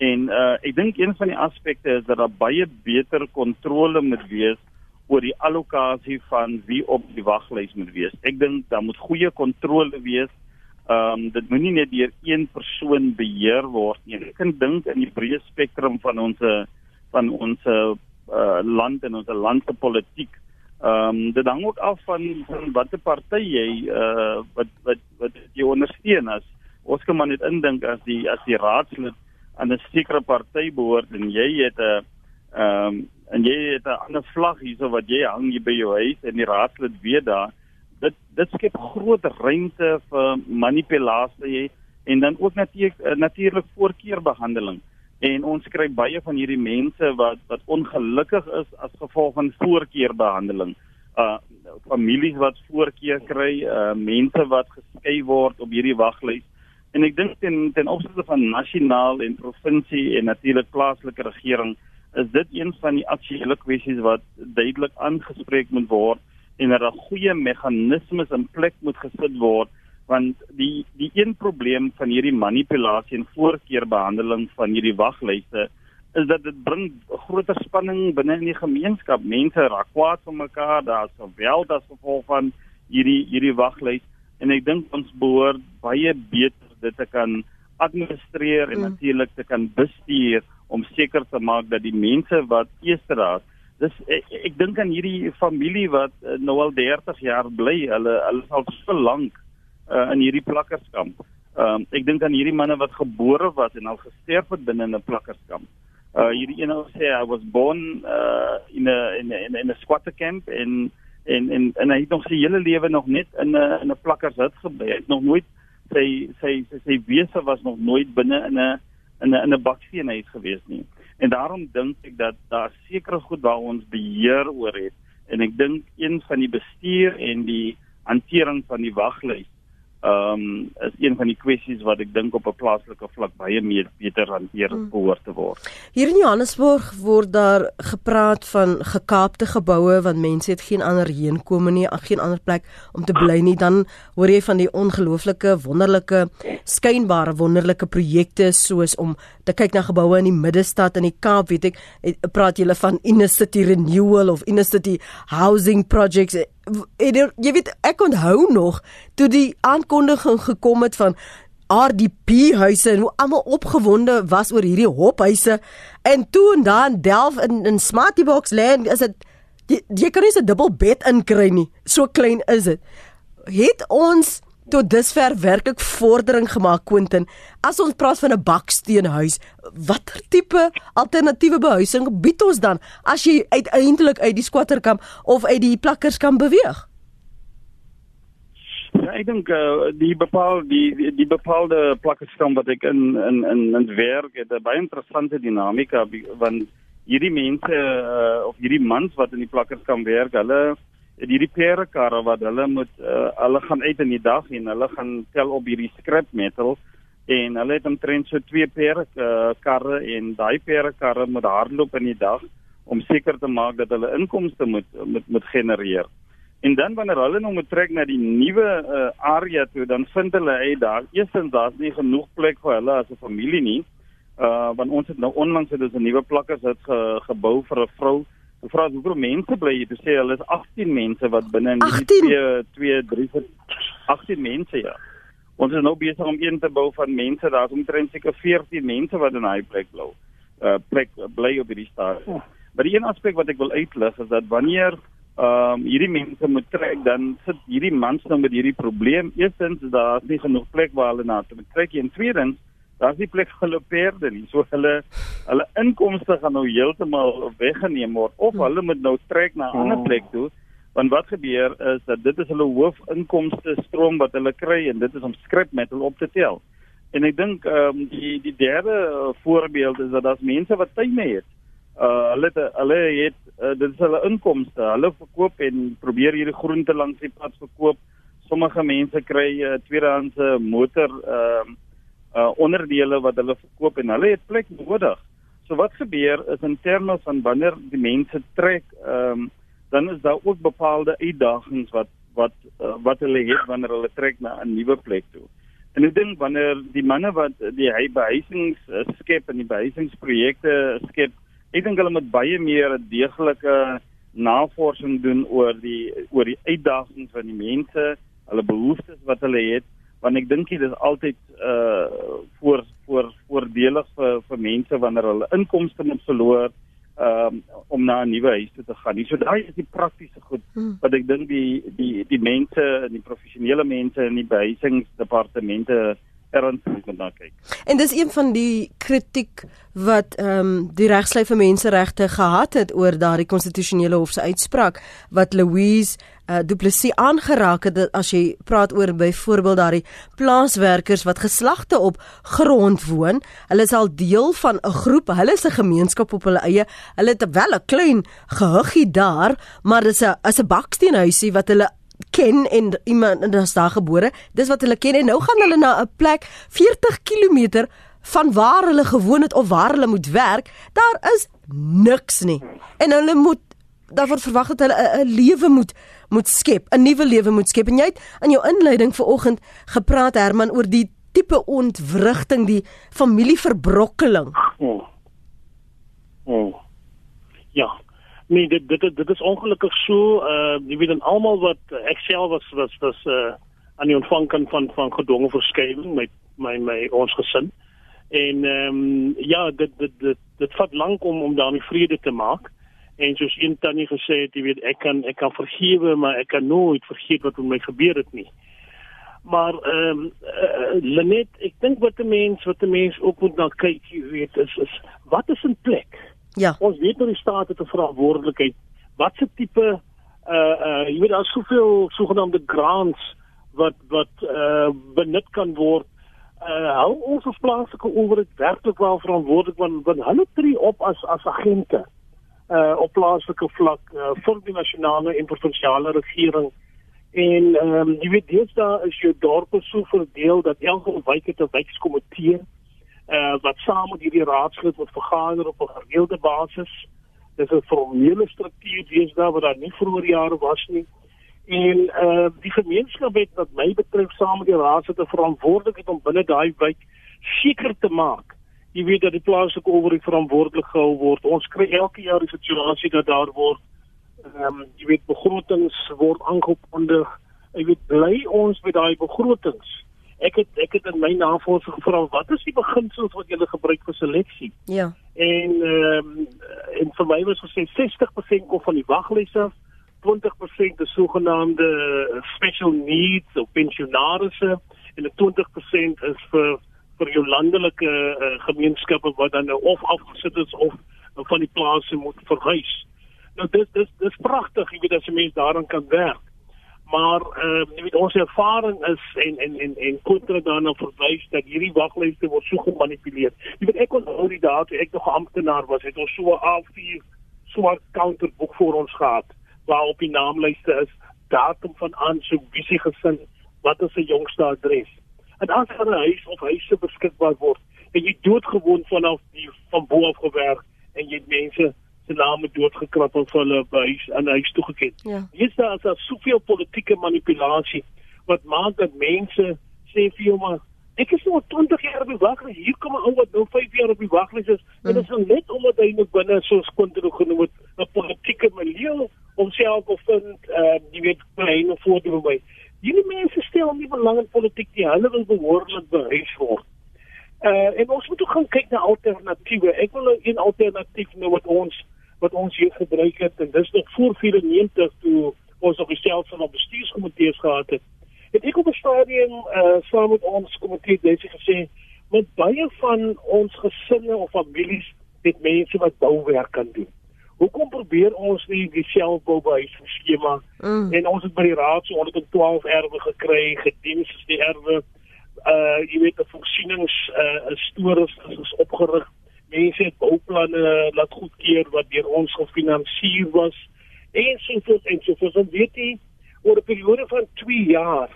En uh ek dink een van die aspekte is dat daar baie beter kontrole moet wees oor die allocasie van wie op die waglys moet wees. Ek dink daar moet goeie kontrole wees Ehm um, dit moenie net deur een persoon beheer word nie. Ek kan dink in die breë spektrum van ons van ons uh, land en ons land se politiek. Ehm um, dit hang ook af van van watter party jy uh wat wat wat jy ondersteun as. Ons kan maar net indink as die as die raadslid aan 'n sekere party behoort en jy het 'n ehm um, en jy het 'n ander vlag hierso wat jy hang hier by jou huis en die raadslid weet daar dit dit skep groot ruimte vir manipulasie en dan ook natuurlik natuurlik voorkeurbehandeling en ons kry baie van hierdie mense wat wat ongelukkig is as gevolg van voorkeurbehandeling. Uh families wat voorkeur kry uh mense wat geskei word op hierdie waglys. En ek dink ten ten opsigte van nasionaal en provinsie en natuurlik plaaslike regering is dit een van die aktuelle kwessies wat duidelik aangespreek moet word en dat daar goeie meganismes in plek moet gesit word want die die een probleem van hierdie manipulasie en voorkeurbehandeling van hierdie waglyste is dat dit bring groter spanning binne in die gemeenskap. Mense raak kwaad vir mekaar, daar's geweld as gevolg van hierdie hierdie waglys en ek dink ons behoort baie beter dit te kan administreer en mm. natuurlik te kan bestuur om seker te maak dat die mense wat eersteraad dis ek, ek dink aan hierdie familie wat uh, nou al 30 jaar bly hulle hulle sal so lank uh, in hierdie plakkerskamp. Ehm um, ek dink aan hierdie manne wat gebore was en al gesterf het binne 'n plakkerskamp. Uh hierdie een ou sê I was born uh in 'n in 'n in 'n squatter camp en en en en hy het nog sy hele lewe nog net in 'n in 'n plakkershut gebly. Hy het nog nooit sy sy sy, sy wese was nog nooit binne in 'n in 'n in 'n baksteenhuis gewees nie. En daarom dink ek dat daar sekere goed waar ons beheer oor het en ek dink een van die bestuur en die hantering van die waglys ehm um, is een van die kwessies wat ek dink op 'n plaaslike vlak baie meer beter hanteer hmm. behoort te word. Hier in Johannesburg word daar gepraat van gekaapte geboue want mense het geen ander heenkome nie, geen ander plek om te bly nie. Dan hoor jy van die ongelooflike wonderlike skynbare wonderlike projekte soos om te kyk na geboue in die middestad in die Kaap, weet ek, praat julle van inner city renewal of inner city housing projects en jy weet ek onthou nog toe die aankondiging gekom het van RDP huise en hoe almal opgewonde was oor hierdie hophuise en toe en dan delf in in Smarty Box land is dit jy, jy kan nie 'n dubbel bed inkry nie. So klein is dit het ons tot dusver werklik vordering gemaak Quentin. As ons praat van 'n baksteenhuis, watter tipe alternatiewe behuising bied ons dan as jy uiteindelik uit die squatterkamp of uit die plakkers kan beweeg? Ja, ek dink uh, die bepaalde die, die bepaalde plakkerskamp wat ek in in in in werk het 'n baie interessante dinamika want hierdie mense uh, of hierdie mans wat in die plakkerskamp werk, hulle hierdie perekarre wat hulle moet uh, hulle gaan uit in die dag en hulle gaan tel op hierdie scrap metal en hulle het omtrent so twee pere uh, en daai perekarre moet hardloop in die dag om seker te maak dat hulle inkomste moet moet moet genereer. En dan wanneer hulle nou moet trek na die nuwe uh, area toe, dan vind hulle uit daar eerstens daar's nie genoeg plek vir hulle as 'n familie nie. Uh want ons het nou onlangs het ons 'n nuwe plakkers het ge, gebou vir 'n vrou Ek vra hoeveel mense bly hier? Jy sê hulle is 18 mense wat binne in die 2 2 3 18 mense ja. Ons is nou besig om een te bou van mense. Daar's omtrent seker 14 mense wat in daai plek bly. Uh plek bly op hierdie stadium. Oh. Maar die een aspek wat ek wil uitlig is dat wanneer ehm um, hierdie mense moet trek dan sit hierdie mans nou met hierdie probleem. Eerstens is daar nie genoeg plek waar hulle na te trek en tweedens daar's nie plek vir hulle perde nie. So hulle hulle inkomste gaan nou heeltemal weggeneem word of hulle moet nou trek na 'n ander oh. plek toe. Want wat gebeur is dat dit is hulle hoofinkomste stroom wat hulle kry en dit is om skrap met hulle op te tel. En ek dink ehm um, die die derde voorbeeld is dat daar's mense wat tuine het. Uh hulle het, hulle het uh, dit is hulle inkomste. Hulle verkoop en probeer hierdie groente langs die pad verkoop. Sommige mense kry uh, tweedehandse motor ehm uh, uh onderdele wat hulle verkoop en hulle het plek nodig. So wat gebeur is in terme van wanneer die mense trek, ehm um, dan is daar ook bepaalde uitdagings wat wat uh, wat hulle het wanneer hulle trek na 'n nuwe plek toe. En ek dink wanneer die manne wat die behuisings uh, skep en die behuisingsprojekte skep, ek dink hulle moet baie meer 'n deeglike navorsing doen oor die oor die uitdagings van die mense, hulle behoeftes wat hulle het want ek dink dit is altyd uh voor voor voordelig vir vir mense wanneer hulle inkomste moet verloor um, om na 'n nuwe huis toe te gaan. So daai is die praktiese goed hmm. wat ek dink die die die mense, die professionele mense in die behuisingsdepartemente ernstig moet na kyk. En dis een van die kritiek wat ehm um, die regslei vir menseregte gehad het oor daardie konstitusionele hof se uitspraak wat Louise uh, Du Plessis aangeraak het as jy praat oor byvoorbeeld daardie plaaswerkers wat geslagte op grond woon, hulle is al deel van 'n groep, hulle is 'n gemeenskap op hulle eie. Hulle het wel 'n klein gehuggie daar, maar dis 'n is 'n baksteenhuisie wat hulle ken en iemand en is daar gebore. Dis wat hulle ken en nou gaan hulle na 'n plek 40 km van waar hulle gewoon het of waar hulle moet werk. Daar is niks nie. En hulle moet daar word verwag dat hulle 'n lewe moet moet skep, 'n nuwe lewe moet skep. En jy het in jou inleiding vanoggend gepraat Herman oor die tipe ontwrigting, die familieverbrokkeling. Oh. Oh. Ja, Nee, dit dit dit is ongelukkig so, uh jy weet dan almal wat ek self was was was uh aan die ontvang kan van van gedwonge verskywing met my my ons gesin. En ehm um, ja, dit dit dit dit vat lank om om daarmee vrede te maak. En soos een tannie gesê het, jy weet ek kan ek kan vergewe, maar ek kan nooit vergeet wat met my gebeur het nie. Maar ehm um, uh, Lenet, ek dink wat 'n mens wat 'n mens ook moet na kyk, jy weet, is is wat is in plek? Ja. Ons weet dat die staat het 'n verantwoordelikheid. Wat se tipe uh uh jy weet daar's soveel sogenaamde grants wat wat uh benut kan word. Uh hou ons as plaaslike owerheid werklik wel verantwoordelik want want hulle tree op as as agente uh op plaaslike vlak uh, vir die nasionale en provinsiale regering. En ehm um, jy weet dis daar is jou dorpe so verdeel dat elke wijk het 'n wijkskomitee uh, wat saam met hierdie raadslid moet vergader op 'n gereelde basis. Dis 'n formele struktuur deesdae wat daar nie vroeër jare was nie. En uh die gemeenskap het wat my betref saam met die raadslid 'n verantwoordelikheid om binne daai wijk seker te maak jy weet dat die plaaslike owerheid verantwoordelik gehou word. Ons kry elke jaar die situasie dat daar word ehm um, jy weet begrotings word aangekondig. Jy weet bly ons met daai begrotings ek het ek het in my navorsing gevra wat is die beginsels wat julle gebruik vir seleksie? Ja. En ehm um, en vir my was gesê 60% kom van die waglys af, 20% is sogenaamde special needs of pensionarisse en 20% is vir vir jou landelike uh, gemeenskappe wat dan nou of afgesit is of van die plase moet verhuis. Nou dis dis dis pragtig, jy weet as 'n mens daaraan kan werk maar uh, ons ervaring is en en en en kontra daarna verwys dat hierdie waglyste word so gemanipuleer. Jy weet ek onthou die dae toe ek nog 'n amptenaar was, het ons so 'n A4 swart counterboek voor ons gehad waar op die naamlyste is datum van aansoek, visie gesin, wat is se jongste adres. En as 'n huis of huise beskikbaar word, en jy doodgewoon vanaf die van bo af gewerk en jy het mense se name doodgekrap en vir hulle huis aan huis toegeken. Ja. Hier's daar as daar soveel politieke manipulasie wat maak dat mense sê vir jou maar ek is nou 20 jaar op die waglys. Hier kom 'n ou wat nou 5 jaar op die waglys is. Mm. En dit is net omdat hy nou binne so 'n skontro genoem het 'n politieke milieu homself bevind uh jy weet klein of voordeel by. Hierdie mense stel nie belang in politiek nie. Hulle wil behoorlik behuis word. Uh en ons moet ook gaan kyk na alternatiewe. Ek wil nou een alternatief nou wat ons wat ons hier gebruik het en dis nog voor 94 toe ons op dieselfde van bestuurskomitees gehad het. Het ek op 'n stadium uh saam met ons komitee net gesê met baie van ons gesinne of families het mense wat bouwerk kan doen. Hoekom probeer ons nie die selfbouhuis skema mm. en ons het by die raad so 112 erwe gekry, gediens is die erwe uh jy weet die voorsienings uh stores is opgerig mense het bouplanne laat goedkeur wat deur ons gefinansier was en so voort en so voort. En weet jy oor 'n periode van 2 jaar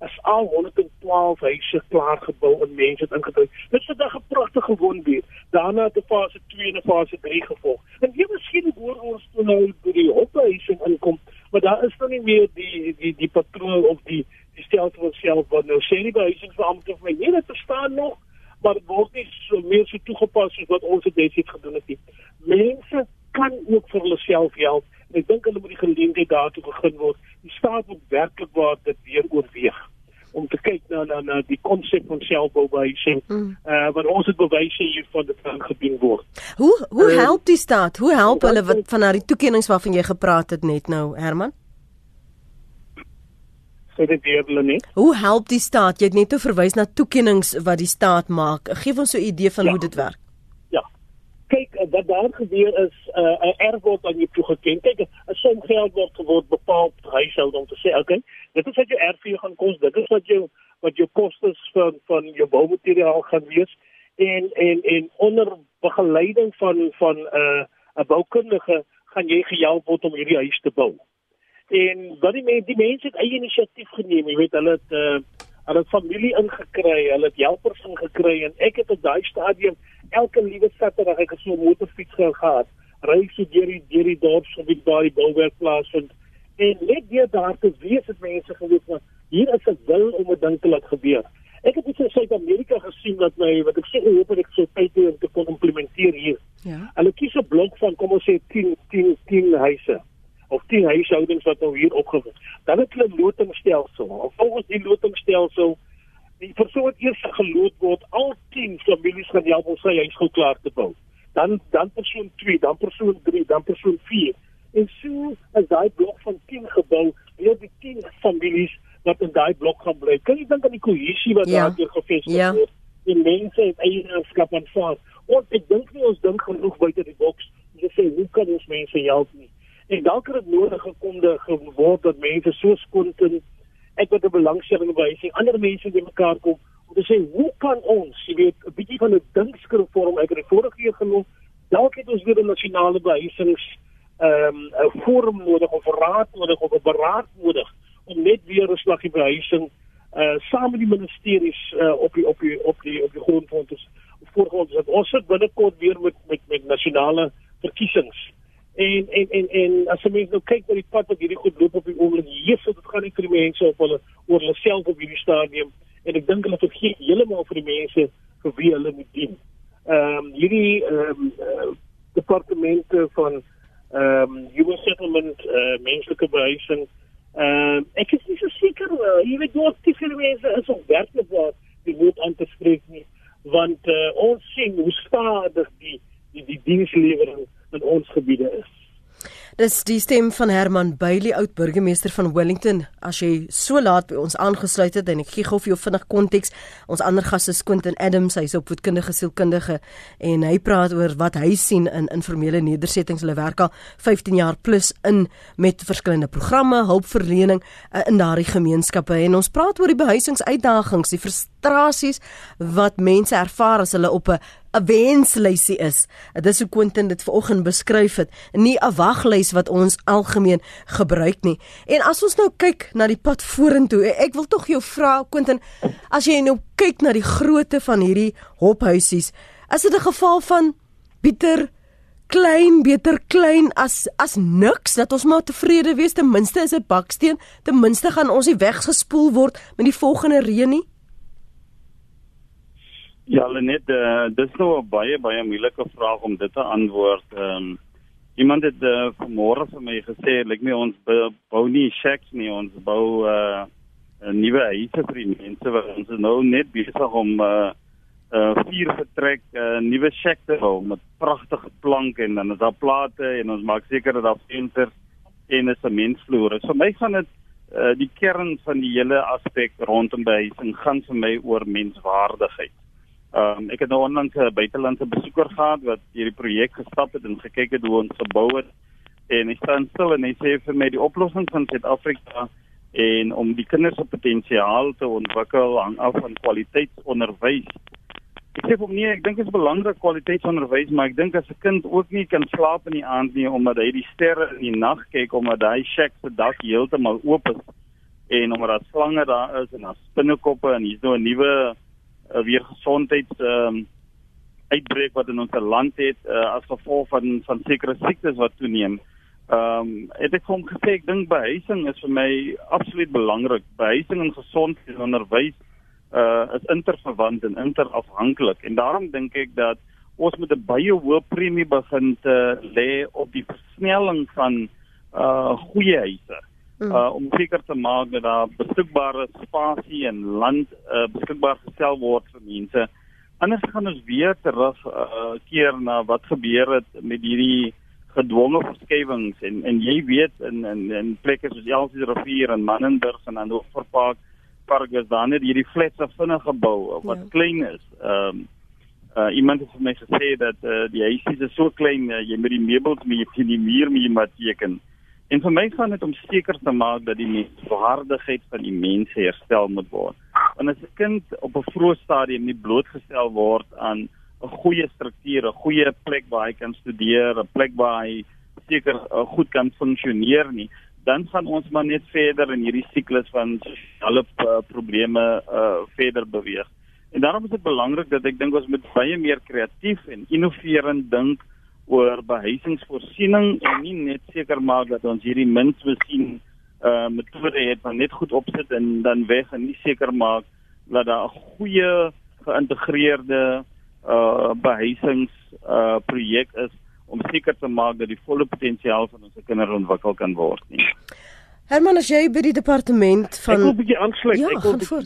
is al 112 huise klaar gebou en mense het ingetrek. Dit is vandag 'n pragtige woonbuurt. Daarna het 'n fase 2 en 'n fase 3 gevolg. En jy miskien hoor ons toe nou by die hophuise inkom, maar daar is nog nie meer die die die patroon of die die stelsel self wat nou sê nie vir amptelike vir my. Nee, dit bestaan nog maar dit word nie so meer so toegepas soos wat ons dit het gedoen het nie. Mense kan ook vir hulle self help en ek dink hulle moet die geleentheid daartoe begin word. Die staat moet werklik waar dit weer oorweeg om te kyk na na na die konsep van selfboubehuising. Mm. Uh wat ons het bewyse hiervan dit kan gedoen word. Hoe hoe uh, help die staat? Hoe help hulle wat van daai toekennings waarvan jy gepraat het net nou, Herman? Sê dit weer hulle net. Hoe help die staat? Jy het net verwys na toekennings wat die staat maak. Geef ons so 'n idee van ja. hoe dit werk kyk uh, wat daar gebeur is 'n uh, erf word aan jou toegeken. Kyk, 'n som geld word geword bepaal per huishoud om te sê, okay, dit is wat jou erf vir jou gaan kos. Dit is wat jou wat jou kostes van van jou boumateriaal gaan wees en en en onder begeleiding van van 'n uh, 'n boukundige gaan jy gehelp word om hierdie huis te bou. En wat die mense die mense het eie inisiatief geneem, jy weet, hulle het uh, hulle het familie ingekry, hulle het helpers ingekry en ek het op daai stadium elke liewe Saterdag ek so 'n motorfiets gehad. Ry so deur die deur die dorp so by die bouwerkplaas en en net deur daar te wees het mense geweet dat hier is 'n wil om 'n ding te laat gebeur. Ek het iets in Suid-Amerika gesien wat my wat ek sê hoop ek sou tyd hê om te kon implementeer hier. Ja. Hulle kies 'n blok van kom ons sê 10 10 10 huise of 10 huishoudings wat nou hier opgewek. Dan het hulle lotingstelsel. Volgens die lotingstelsel die persoon eers geloot word al 10 families gaan help om sy huis gou klaar te bou. Dan dan persoon 2, dan persoon 3, dan persoon 4. En so as daai blok van 10 gebou, weer die 10 families wat in daai blok gaan bly. Kan jy dink aan die kohesie wat ja. daar hier gevestig ja. word? Die mense het eienaarskap aanvaar. Want ek dink nie ons dink genoeg buite die boks te sê hoe kan ons mense help nie. En dalk het dit nodig gekomde geword dat mense so skoon ek wat 'n belangstelling by sien ander mense by mekaar kom om te sê hoe kan ons jy weet 'n bietjie van 'n dinkskrif vorm het die vorige keer genoem. Dalk het ons weer 'n nasionale behuisings ehm um, forum nodig of raad nodig of 'n beraad nodig om net weer 'n slaggie behuising uh saam met die ministeries uh, op die op die op die op die grondfonds voorgrond ons sit binnekort weer met met met nasionale verkiesings En en en en as jy mens nou kyk na die pad wat hierdie goed loop op die oomblik, Jesus, dit gaan nie vir die mense op hulle oor hulle self op hierdie stadium en ek dink hulle vergeet heeltemal vir die mense vir wie hulle moet dien. Ehm um, hierdie ehm um, uh, departemente van ehm um, human settlement uh, menslike behuising ehm uh, ek is nie so seker uh, jy weet hoe aktief die mense is om werklik waar die moet aan te spreek nie want uh, ons sien hoe stadig die die, die dienslewering in ons gebiede is. Dis die stem van Herman Bailey, oud burgemeester van Wellington. As jy so laat by ons aangesluit het en ek gee gou vir jou vinnig konteks. Ons ander gas is Quentin Adams, hy's opvoedkundige sielkundige en hy praat oor wat hy sien in informele nedersettings. Hulle werk al 15 jaar plus in met verskillende programme, hulpverlening uh, in daardie gemeenskappe en ons praat oor die behuisingsuitdagings, die frustrasies wat mense ervaar as hulle op 'n wenslysie is. Dit is hoe Quentin dit vanoggend beskryf het, nie 'n waglys wat ons algemeen gebruik nie. En as ons nou kyk na die pad vorentoe, ek wil tog jou vra Quentin, as jy nou kyk na die grootte van hierdie hophuisies, is dit 'n geval van bitter klein beter klein as as niks dat ons maar tevrede wees ten minste is 'n baksteen ten minste gaan ons nie weggespoel word met die volgende reën nie Ja, net uh, dis nou 'n baie baie moeilike vraag om dit te antwoord. Ehm um, iemand het uh, vanmôre vir my gesê, lyk my ons bou nie shacks nie, ons bou uh, 'n nuwe huise vir die mense wat ons nou net besig om uh, uh, vier vertrek 'n uh, nuwe shack te bou met pragtige planke en dan is daar plate en ons maak seker dat daar vensters en 'n sementvloer is. Vir my gaan dit uh, die kern van die hele aspek rondom behuising gaan vir my oor menswaardigheid. Ehm um, ek het nou onlangs 'n buitelandse besoeker gehad wat hierdie projek gestap het en gekyk het hoe ons gebou het. En hy staan stil en hy sê vir my die oplossing van Suid-Afrika en om die kinders se potensiaal te ontwikkel hang af van kwaliteitsonderwys. Ek sê vir my ek dink dit is belangrik kwaliteitsonderwys, maar ek dink as 'n kind ook nie kan slaap in die aand nie omdat hy die sterre in die nag kyk omdat hy shack se dak heeltemal oop is en omdat daar slange daar is en daar spinnekoppe en hier's nou 'n nuwe uh, weer gesondheids ehm um, uitbreek wat in ons land het uh, as gevolg van van sekere siektes wat toeneem. Ehm um, het ek hom gesê ek dink behuising is vir my absoluut belangrik. Behuising en gesondheid en onderwys uh is interverwant en interafhanklik en daarom dink ek dat ons moet 'n baie hoë premie begin te lê op die versnelling van uh goeie huise. Hmm. uh om seker te maak dat daar beskikbare spasie en land uh beskikbaar gestel word vir mense. Anders gaan ons weer terug uh keer na wat gebeur het met hierdie gedwonge verskywings en en jy weet in in in plekke soos Elsie rivier en Mannenberg en dan Oorpark park is daar net hierdie flats vinnig gebou wat ja. klein is. Ehm um, uh iemand het vir my gesê dat uh, die huisies is so klein uh, jy met die meubels met die muur mee moet teken. En vir my gaan dit om seker te maak dat die menswaardigheid van die mens herstel moet word. Want as 'n kind op 'n vroeë stadium nie blootgestel word aan 'n goeie struktuur, 'n goeie plek waar hy kan studeer, 'n plek waar hy seker uh, goed kan funksioneer nie, dan gaan ons maar net verder in hierdie siklus van alle uh, probleme uh, verder beweeg. En daarom is dit belangrik dat ek dink ons moet baie meer kreatief en innoverend dink oor behuisingsvoorsiening en nie net seker maak dat ons hierdie mens besien uh metode het wat net goed opsit en dan weg en nie seker maak dat daar 'n goeie geïntegreerde uh behuisings uh projek is om seker te maak dat die volle potensiaal van ons kinders ontwikkel kan word nie. Herman, as jy by die departement van Ek wil 'n bietjie aansluit. Ja, ek wil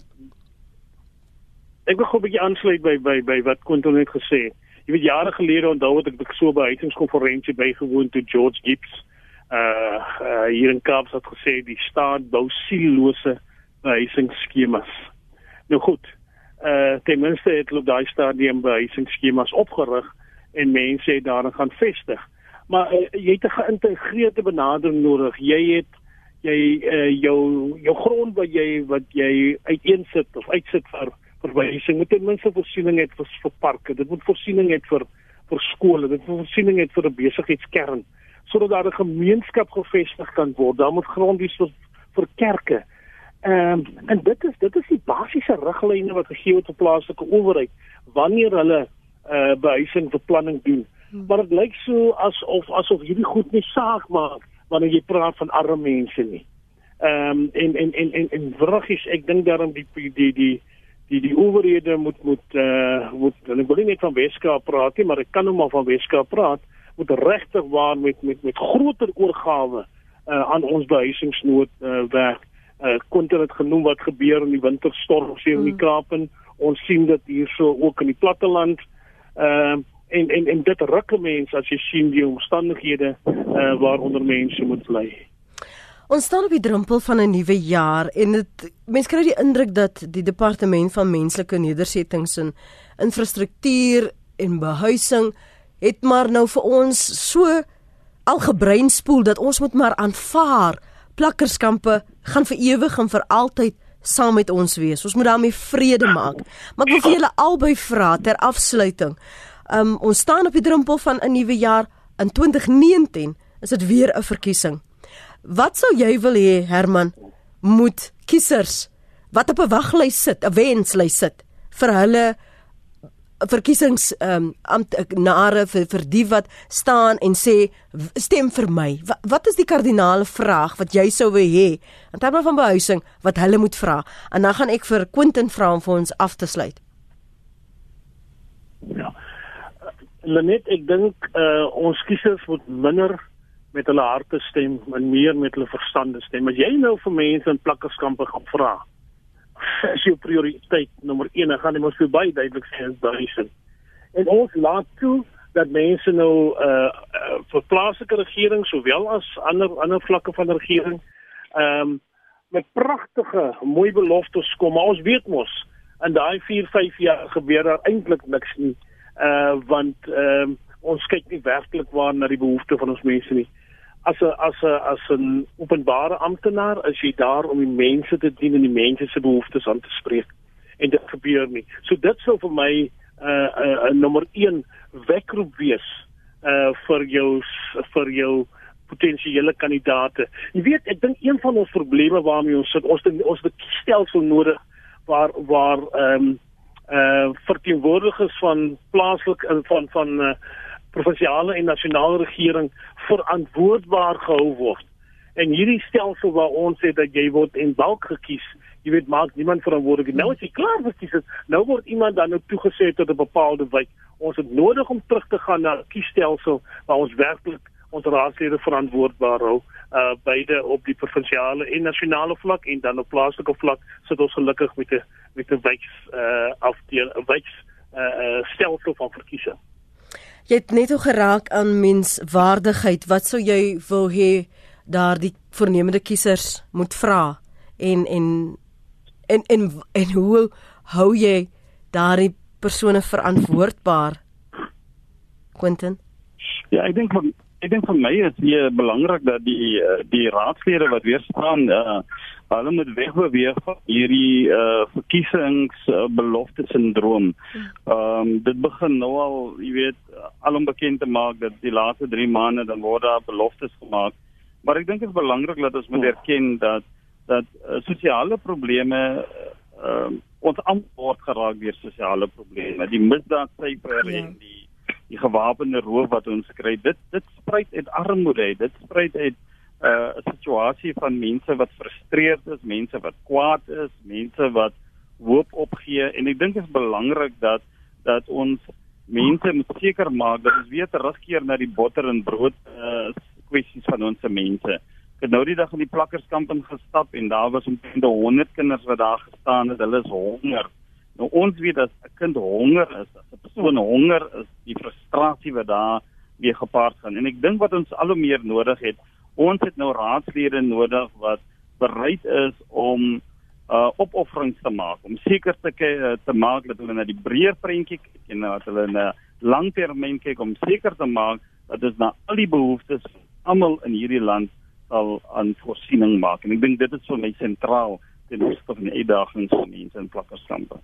Ek wil 'n bietjie aansluit by by by wat Quentin het gesê. Jy weet jare gelede onthou ek ek so by 'n behuisingskonferensie bygewoon toe George Gibbs uh, uh hier in Kaapstad gesê die staat bou siellose behuisingsskemas. Nou goed. Uh ten minste het hulle daai stadium behuisingsskemas opgerig en mense het daarin gaan vestig. Maar uh, jy het 'n geïntegreerde benadering nodig. Jy het jy uh, jou jou grond wat jy wat jy uiteensit of uitsit vir verwysing moet ten minste voorsiening hê vir, vir parke. Dit moet voorsiening hê vir vir skole. Dit moet voorsiening hê vir 'n besigheidskern sodat daar 'n gemeenskap gevestig kan word. Daar moet grond wees vir vir kerke. Ehm um, en dit is dit is die basiese riglyne wat gegee word op plaaslike owerheid wanneer hulle eh uh, behuisingsbeplanning doen. Hmm. Maar dit lyk so asof asof hierdie goed nie saak maak wanneer jy praat van arme mense nie. Ehm um, en en en en en wriggies ek dink daarom die die die, die die owerhede moet moet eh uh, moet ek wil nie net van Weskaap praat nie, maar ek kan nou maar van Weskaap praat, moet regtig waar met met met groter oorgawe uh, aan ons behuisingsnood uh, werk. Uh, kon dit genoem wat gebeur in die winterstorms hier in die hmm. Kaap en ons sien dit hierso ook in die platteland. Ehm uh, en en en dit rukke mense as jy sien die omstandighede uh, waaronder mense moet bly. Ons staan op die drempel van 'n nuwe jaar en dit mense kry die indruk dat die departement van menslike nedersettings en infrastruktuur en behuising het maar nou vir ons so algebreinspoel dat ons moet maar aanvaar plakkerskampe gaan vir ewig en vir altyd saam met ons wees. Ons moet daarmee vrede maak. Maar ek wil vir julle albei vra ter afsluiting. Um ons staan op die drempel van 'n nuwe jaar in 2019. Is dit weer 'n verkiesing? Wat sou jy wil hê Herman moet kiesers wat op 'n waglys sit, 'n wenslys sit vir hulle verkiesings ehm um, nare vir vir die wat staan en sê stem vir my. Wat, wat is die kardinale vraag wat jy sou wil hê in terme van behuising wat hulle moet vra? En dan gaan ek vir Quentin vra om vir ons af te sluit. Ja. Lenet, ek dink uh, ons kiesers moet minder met hulle harte stem en meer met hulle verstande stem. As jy nou vir mense in plakkerskampe gaan vra, is jou prioriteit nommer 1, gaan jy mos vir baie duidelik sê is duisend. En ons laat toe dat mense nou uh, uh vir plaaslike regering sowel as ander ander vlakke van regering ehm um, met pragtige mooi beloftes kom, maar ons weet mos in daai 4, 5 jaar gebeur daar eintlik niks nie. Uh want ehm um, ons kyk nie werklik waar na die behoeftes van ons mense nie as 'n as 'n as 'n openbare amptenaar is jy daar om die mense te dien en die mense se behoeftes aan te spreek en dit gebeur nie. So dit sou vir my 'n uh, 'n uh, uh, nommer 1 wekroep wees uh vir jou vir jou potensiële kandidaate. Jy weet, ek dink een van ons probleme waarmee ons sit, ons ons stelsel nodig waar waar ehm um, uh verteenwoordigers van plaaslik van van uh provinsiale en nasionale regering verantwoordbaar gehou word. En hierdie stelsel waar ons sê dat jy word en dalk gekies, jy weet maak niemand verantwoordelik. Nou as jy klaar is, nou word iemand dan nou toegesê tot 'n bepaalde wyk. Ons het nodig om terug te gaan na 'n kiesstelsel waar ons werklik ons raadslede verantwoordbaar hou uh beide op die provinsiale en nasionale vlak en dan op plaaslike vlak sit ons gelukkig met 'n met 'n wyks uh afdeel 'n wyks uh stelsel van verkiesing. Jy het net ook geraak aan menswaardigheid. Wat sou jy wil hê daardie voornemende kiesers moet vra en en en en en hoe hou jy daardie persone verantwoordbaar? Quentin? Ja, ek dink ek dink vir my is dit belangrik dat die die raadslede wat weer staan uh hulle moet wegbeweeg van hierdie uh verkiesingsbelofte uh, sindroom. Ehm um, dit begin nou al, jy weet, alom bekend te maak dat die laaste 3 maande dan word daar beloftes gemaak. Maar ek dink dit is belangrik dat ons moet erken dat dat uh, sosiale probleme ehm uh, ons antwoord geraak deur sosiale probleme. Die misdaadsyfer ja. en die die gewapende roof wat ons kry, dit dit spruit uit armoede, dit spruit uit uh, 'n uh, situasie van mense wat frustreerd is, mense wat kwaad is, mense wat hoop opgee en ek dink dit is belangrik dat dat ons mense moet seker maak dat ons weer terugkeer na die botter en brood uh, kwessies van ons mense. Ek het nou die dag in die plakkerskamp ingestap en daar was omtrent 100 kinders wat daar gestaan het. Hulle is honger. Nou ons weet dat 'n kind honger is, as 'n persoon honger is, die frustrasie wat daar mee gepaard gaan. En ek dink wat ons al hoe meer nodig het, ons het nou raadslede nodig wat bereid is om uh opofferings te maak om seker te uh, te maak dat hulle na die breër prentjie kyk en dat hulle na langtermyn kyk om seker te maak dat dit na al die behoeftes almal in hierdie land sal aan voorsiening maak en ek dink dit is vir my sentraal ten opsigte van die uitdagings van mense in plakkerskampe.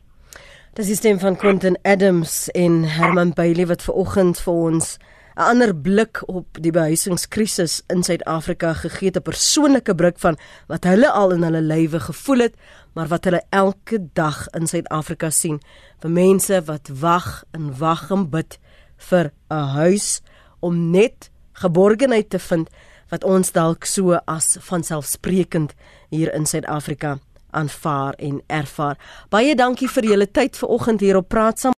Dis die stem van Quentin Adams en Herman Bailey wat ver oggend vir ons 'n ander blik op die behuisingskrisis in Suid-Afrika gegee het, 'n persoonlike blik van wat hulle al in hulle lywe gevoel het, maar wat hulle elke dag in Suid-Afrika sien, vir mense wat wag en wag en bid vir 'n huis om net geborgenheid te vind wat ons dalk so as vanselfsprekend hier in Suid-Afrika aanvaar en ervaar. Baie dankie vir julle tyd vanoggend hier op Praat saam.